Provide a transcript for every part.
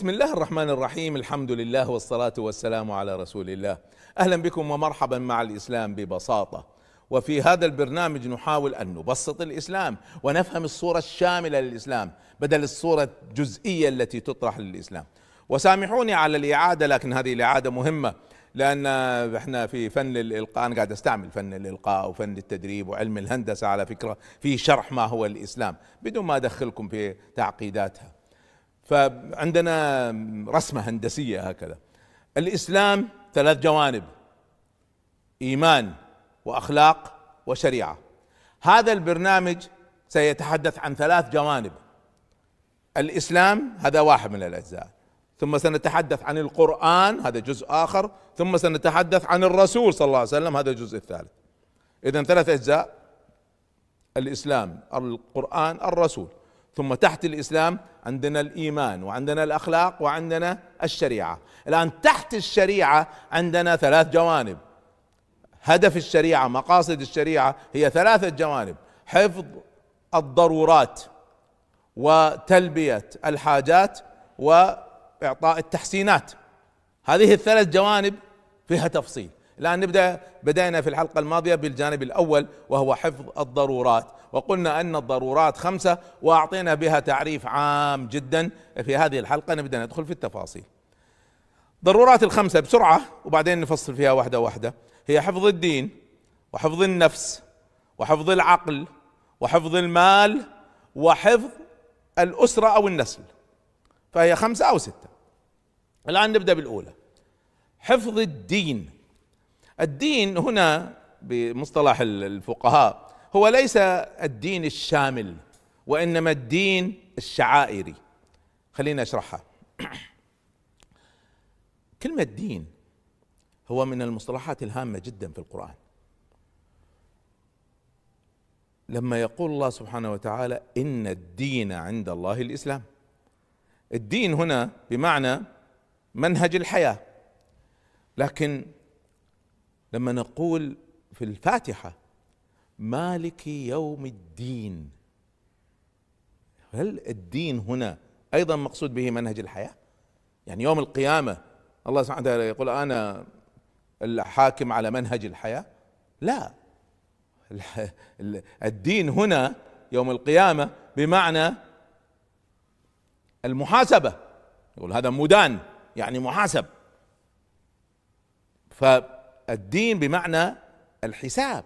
بسم الله الرحمن الرحيم. الحمد لله والصلاة والسلام على رسول الله. أهلا بكم ومرحبا مع الإسلام ببساطة. وفي هذا البرنامج نحاول أن نبسط الإسلام ونفهم الصورة الشاملة للإسلام بدل الصورة الجزئية التي تطرح للإسلام. وسامحوني على الإعادة لكن هذه الإعادة مهمة لأن إحنا في فن الإلقاء أنا قاعد أستعمل فن الإلقاء وفن التدريب وعلم الهندسة على فكرة في شرح ما هو الإسلام بدون ما أدخلكم في تعقيداتها. فعندنا رسمة هندسية هكذا. الإسلام ثلاث جوانب إيمان وأخلاق وشريعة. هذا البرنامج سيتحدث عن ثلاث جوانب. الإسلام هذا واحد من الأجزاء. ثم سنتحدث عن القرآن هذا جزء آخر. ثم سنتحدث عن الرسول صلى الله عليه وسلم هذا الجزء الثالث. إذا ثلاث أجزاء الإسلام القرآن الرسول. ثم تحت الإسلام عندنا الإيمان وعندنا الأخلاق وعندنا الشريعة. الآن تحت الشريعة عندنا ثلاث جوانب. هدف الشريعة مقاصد الشريعة هي ثلاثة جوانب حفظ الضرورات وتلبية الحاجات وإعطاء التحسينات. هذه الثلاث جوانب فيها تفصيل. الان نبدأ بدأنا في الحلقة الماضية بالجانب الأول وهو حفظ الضرورات. وقلنا أن الضرورات خمسة وأعطينا بها تعريف عام جدا. في هذه الحلقة نبدأ ندخل في التفاصيل. ضرورات الخمسة بسرعة وبعدين نفصل فيها واحدة واحدة. هي حفظ الدين وحفظ النفس وحفظ العقل وحفظ المال وحفظ الأسرة أو النسل. فهي خمسة أو ستة. الآن نبدأ بالأولى. حفظ الدين. الدين هنا بمصطلح الفقهاء هو ليس الدين الشامل وإنما الدين الشعائري. خلينا أشرحها. كلمة دين هو من المصطلحات الهامة جدا في القرآن. لما يقول الله سبحانه وتعالى إن الدين عند الله الإسلام. الدين هنا بمعنى منهج الحياة لكن لما نقول في الفاتحة مالك يوم الدين. هل الدين هنا أيضا مقصود به منهج الحياة؟ يعني يوم القيامة الله سبحانه وتعالى يقول أنا الحاكم على منهج الحياة؟ لا. الدين هنا يوم القيامة بمعنى المحاسبة. يقول هذا مدان يعني محاسب. فالدين بمعنى الحساب.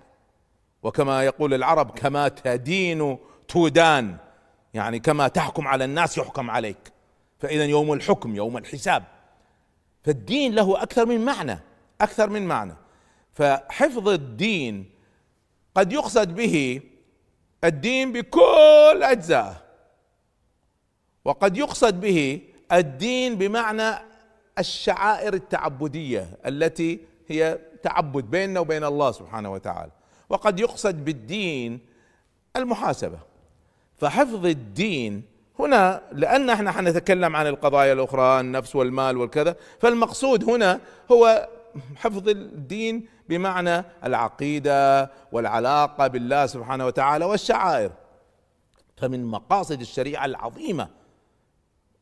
وكما يقول العرب كما تدين تودان يعني كما تحكم على الناس يحكم عليك. فاذا يوم الحكم يوم الحساب. فالدين له أكثر من معنى أكثر من معنى. فحفظ الدين قد يقصد به الدين بكل اجزائه وقد يقصد به الدين بمعنى الشعائر التعبدية التي هي تعبد بيننا وبين الله سبحانه وتعالى. وقد يقصد بالدين المحاسبة. فحفظ الدين هنا لأن إحنا حنتكلم عن القضايا الأخرى النفس والمال والكذا فالمقصود هنا هو حفظ الدين بمعنى العقيدة والعلاقة بالله سبحانه وتعالى والشعائر. فمن مقاصد الشريعة العظيمة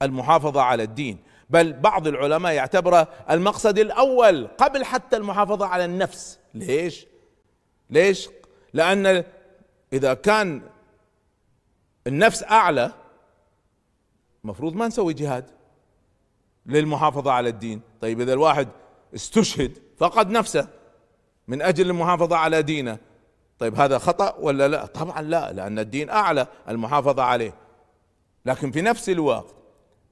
المحافظة على الدين. بل بعض العلماء يعتبره المقصد الأول قبل حتى المحافظة على النفس. ليش؟ ليش؟ لأن إذا كان النفس أعلى مفروض ما نسوي جهاد للمحافظة على الدين. طيب إذا الواحد استشهد فقد نفسه من أجل المحافظة على دينه. طيب هذا خطأ ولا لا؟ طبعا لا لأن الدين أعلى المحافظة عليه. لكن في نفس الوقت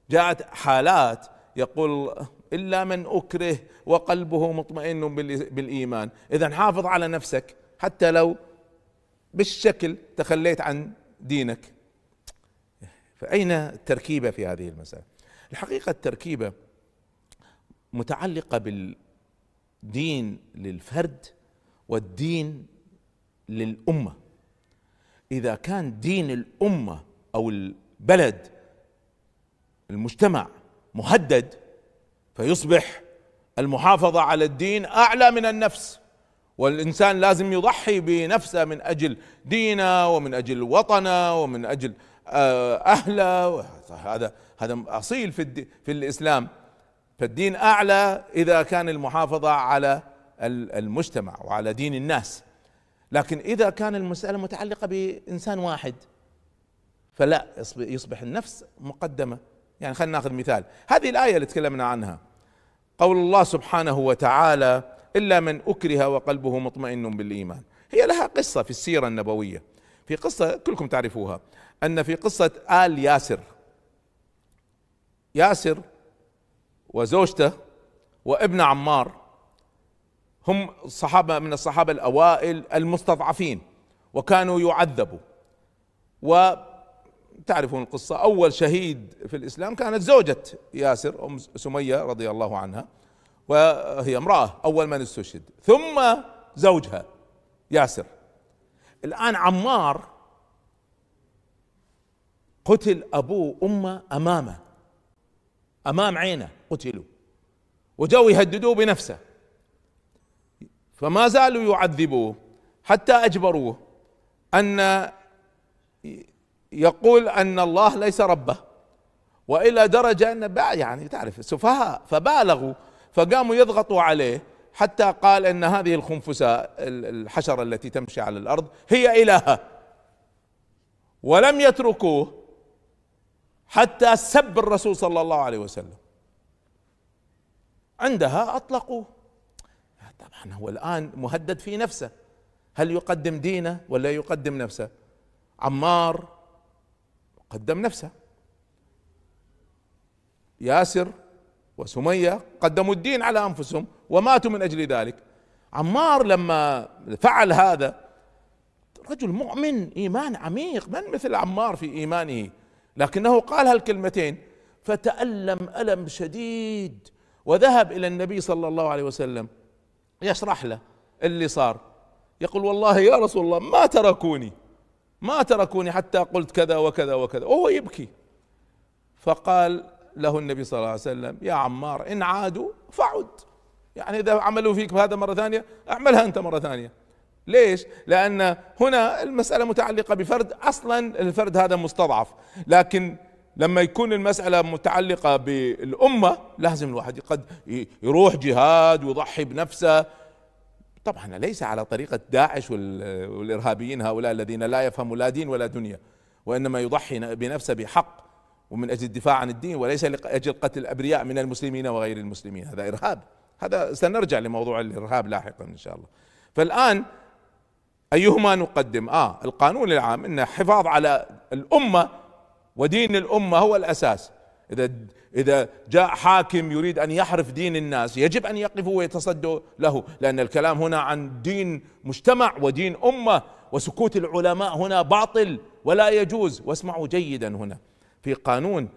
جاءت حالات يقول إلا من أكره وقلبه مطمئن بالإيمان. اذا حافظ على نفسك حتى لو بالشكل تخليت عن دينك. فأين التركيبة في هذه المسألة؟ الحقيقة التركيبة متعلقة بالدين للفرد والدين للأمة. إذا كان دين الأمة أو البلد المجتمع مهدد فيصبح المحافظة على الدين أعلى من النفس. والإنسان لازم يضحي بنفسه من أجل دينه ومن أجل وطنه ومن أجل آه، أهله. هذا هذا أصيل في في الإسلام. فالدين أعلى إذا كان المحافظة على المجتمع وعلى دين الناس. لكن إذا كان المسألة متعلقة بإنسان واحد فلا يصبح النفس مقدمة. يعني خلينا ناخذ مثال. هذه الآية اللي تكلمنا عنها. قول الله سبحانه وتعالى إلا من أكره وقلبه مطمئن بالإيمان. هي لها قصة في السيرة النبوية. في قصة كلكم تعرفوها. أن في قصة آل ياسر. ياسر وزوجته وابن عمار هم صحابة من الصحابة الأوائل المستضعفين وكانوا يعذبوا. وتعرفون القصة. أول شهيد في الإسلام كانت زوجة ياسر أم سمية رضي الله عنها وهي امرأة أول من استشهد. ثم زوجها ياسر. الآن عمار قتل ابوه وامه أمامة. أمام عينه قتلوا وجو يهددوه بنفسه. فما زالوا يعذبوه حتى أجبروه أن يقول أن الله ليس ربه وإلى درجة أن يعني تعرف سفهاء فبالغوا فقاموا يضغطوا عليه حتى قال إن هذه الخنفساء الحشرة التي تمشي على الأرض هي إلهة. ولم يتركوه حتى سب الرسول صلى الله عليه وسلم. عندها أطلقوه. طبعا هو الآن مهدد في نفسه. هل يقدم دينه ولا يقدم نفسه؟ عمار قدم نفسه. ياسر وسمية قدموا الدين على أنفسهم وماتوا من أجل ذلك. عمار لما فعل هذا رجل مؤمن إيمان عميق من مثل عمار في إيمانه؟ لكنه قال هالكلمتين فتألم ألم شديد وذهب إلى النبي صلى الله عليه وسلم. يشرح له اللي صار. يقول والله يا رسول الله ما تركوني. ما تركوني حتى قلت كذا وكذا وكذا. وهو يبكي. فقال له النبي صلى الله عليه وسلم يا عمار إن عادوا فعد. يعني إذا عملوا فيك هذا مرة ثانية اعملها أنت مرة ثانية. ليش؟ لأن هنا المسألة متعلقة بفرد أصلا الفرد هذا مستضعف. لكن لما يكون المسألة متعلقة بالأمة لازم الواحد قد يروح جهاد ويضحي بنفسه طبعا ليس على طريقة داعش والإرهابيين هؤلاء الذين لا يفهموا لا دين ولا دنيا وإنما يضحي بنفسه بحق ومن أجل الدفاع عن الدين وليس لأجل قتل الأبرياء من المسلمين وغير المسلمين. هذا إرهاب. هذا سنرجع لموضوع الإرهاب لاحقا إن شاء الله. فالآن أيهما نقدم؟ آه القانون العام إن حفاظ على الأمة ودين الأمة هو الأساس. إذا إذا جاء حاكم يريد أن يحرف دين الناس يجب أن يقفوا ويتصدوا له لأن الكلام هنا عن دين مجتمع ودين أمة وسكوت العلماء هنا باطل ولا يجوز. واسمعوا جيدا هنا. في قانون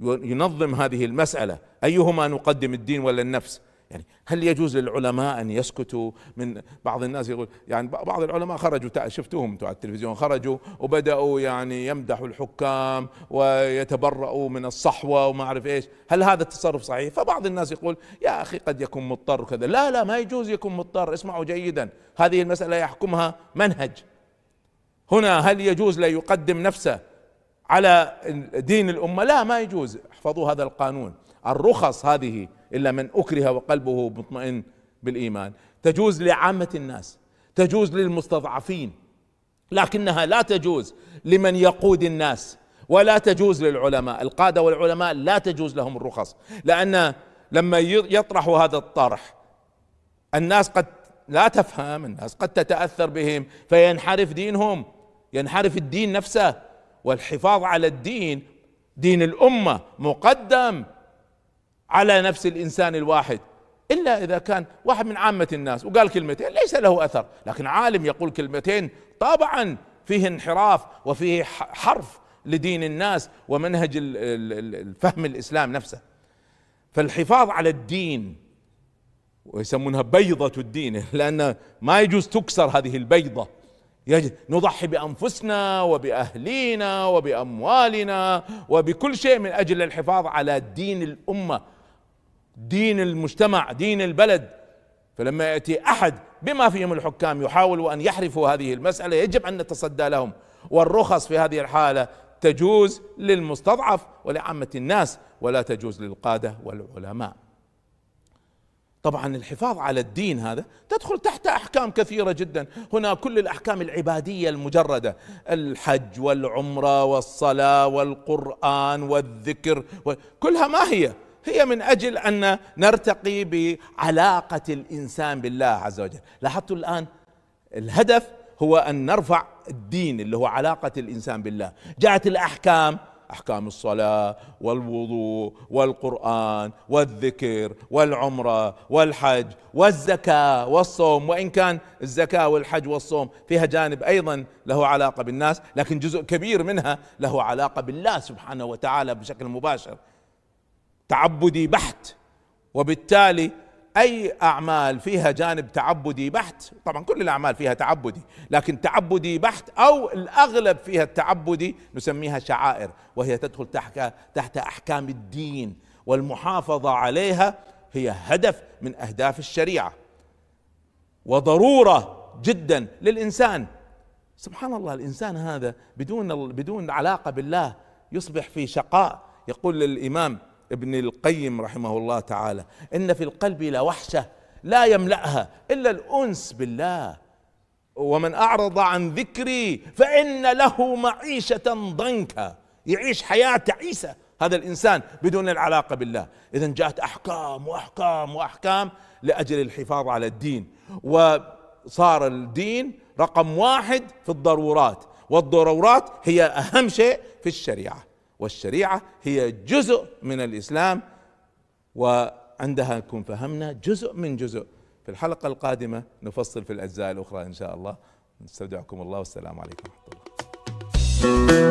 ينظم هذه المسألة أيهما نقدم الدين ولا النفس؟ يعني هل يجوز للعلماء أن يسكتوا من بعض الناس يقول يعني بعض العلماء خرجوا شفتوهم على التلفزيون خرجوا وبدأوا يعني يمدحوا الحكام ويتبرؤوا من الصحوة وما أعرف إيش. هل هذا التصرف صحيح؟ فبعض الناس يقول يا أخي قد يكون مضطر وكذا لا لا ما يجوز يكون مضطر اسمعوا جيدا. هذه المسألة يحكمها منهج. هنا هل يجوز لا يقدم نفسه على دين الأمة؟ لا ما يجوز. احفظوا هذا القانون. الرخص هذه إلا من أكره وقلبه مطمئن بالإيمان. تجوز لعامة الناس تجوز للمستضعفين لكنها لا تجوز لمن يقود الناس ولا تجوز للعلماء. القادة والعلماء لا تجوز لهم الرخص لأن لما يطرحوا هذا الطرح الناس قد لا تفهم الناس قد تتأثر بهم فينحرف دينهم ينحرف الدين نفسه. والحفاظ على الدين دين الأمة مقدم. على نفس الإنسان الواحد. إلا إذا كان واحد من عامة الناس وقال كلمتين ليس له أثر. لكن عالم يقول كلمتين طبعا فيه انحراف وفيه حرف لدين الناس ومنهج الفهم الإسلام نفسه. فالحفاظ على الدين ويسمونها بيضة الدين لأن ما يجوز تكسر هذه البيضة. نضحي بأنفسنا وبأهلينا وبأموالنا وبكل شيء من أجل الحفاظ على دين الأمة. دين المجتمع دين البلد. فلما يأتي أحد بما فيهم الحكام يحاولوا أن يحرفوا هذه المسألة يجب أن نتصدى لهم. والرخص في هذه الحالة تجوز للمستضعف ولعامة الناس ولا تجوز للقادة والعلماء. طبعا الحفاظ على الدين هذا تدخل تحت أحكام كثيرة جدا. هنا كل الأحكام العبادية المجردة الحج والعمرة والصلاة والقرآن والذكر كلها ما هي؟ هي من أجل أن نرتقي بعلاقة الإنسان بالله عز وجل. لاحظتوا الآن؟ الهدف هو أن نرفع الدين اللي هو علاقة الإنسان بالله. جاءت الأحكام أحكام الصلاة والوضوء والقرآن والذكر والعمرة والحج والزكاة والصوم وإن كان الزكاة والحج والصوم فيها جانب أيضا له علاقة بالناس لكن جزء كبير منها له علاقة بالله سبحانه وتعالى بشكل مباشر. تعبدي بحت وبالتالي أي أعمال فيها جانب تعبدي بحت طبعا كل الأعمال فيها تعبدي لكن تعبدي بحت أو الأغلب فيها التعبدي نسميها شعائر وهي تدخل تحت تحت أحكام الدين والمحافظة عليها هي هدف من أهداف الشريعة. وضرورة جدا للإنسان. سبحان الله الإنسان هذا بدون بدون علاقة بالله يصبح في شقاء. يقول الإمام ابن القيم رحمه الله تعالى إن في القلب لوحشه لا يملأها إلا الأنس بالله. ومن أعرض عن ذكري فإن له معيشة ضنكا. يعيش حياة تعيسه هذا الإنسان بدون العلاقة بالله. اذا جاءت أحكام وأحكام وأحكام لأجل الحفاظ على الدين. وصار الدين رقم واحد في الضرورات والضرورات هي أهم شيء في الشريعة. والشريعة هي جزء من الإسلام وعندها نكون فهمنا جزء من جزء. في الحلقة القادمة نفصل في الأجزاء الأخرى إن شاء الله. نستودعكم الله والسلام عليكم ورحمة الله.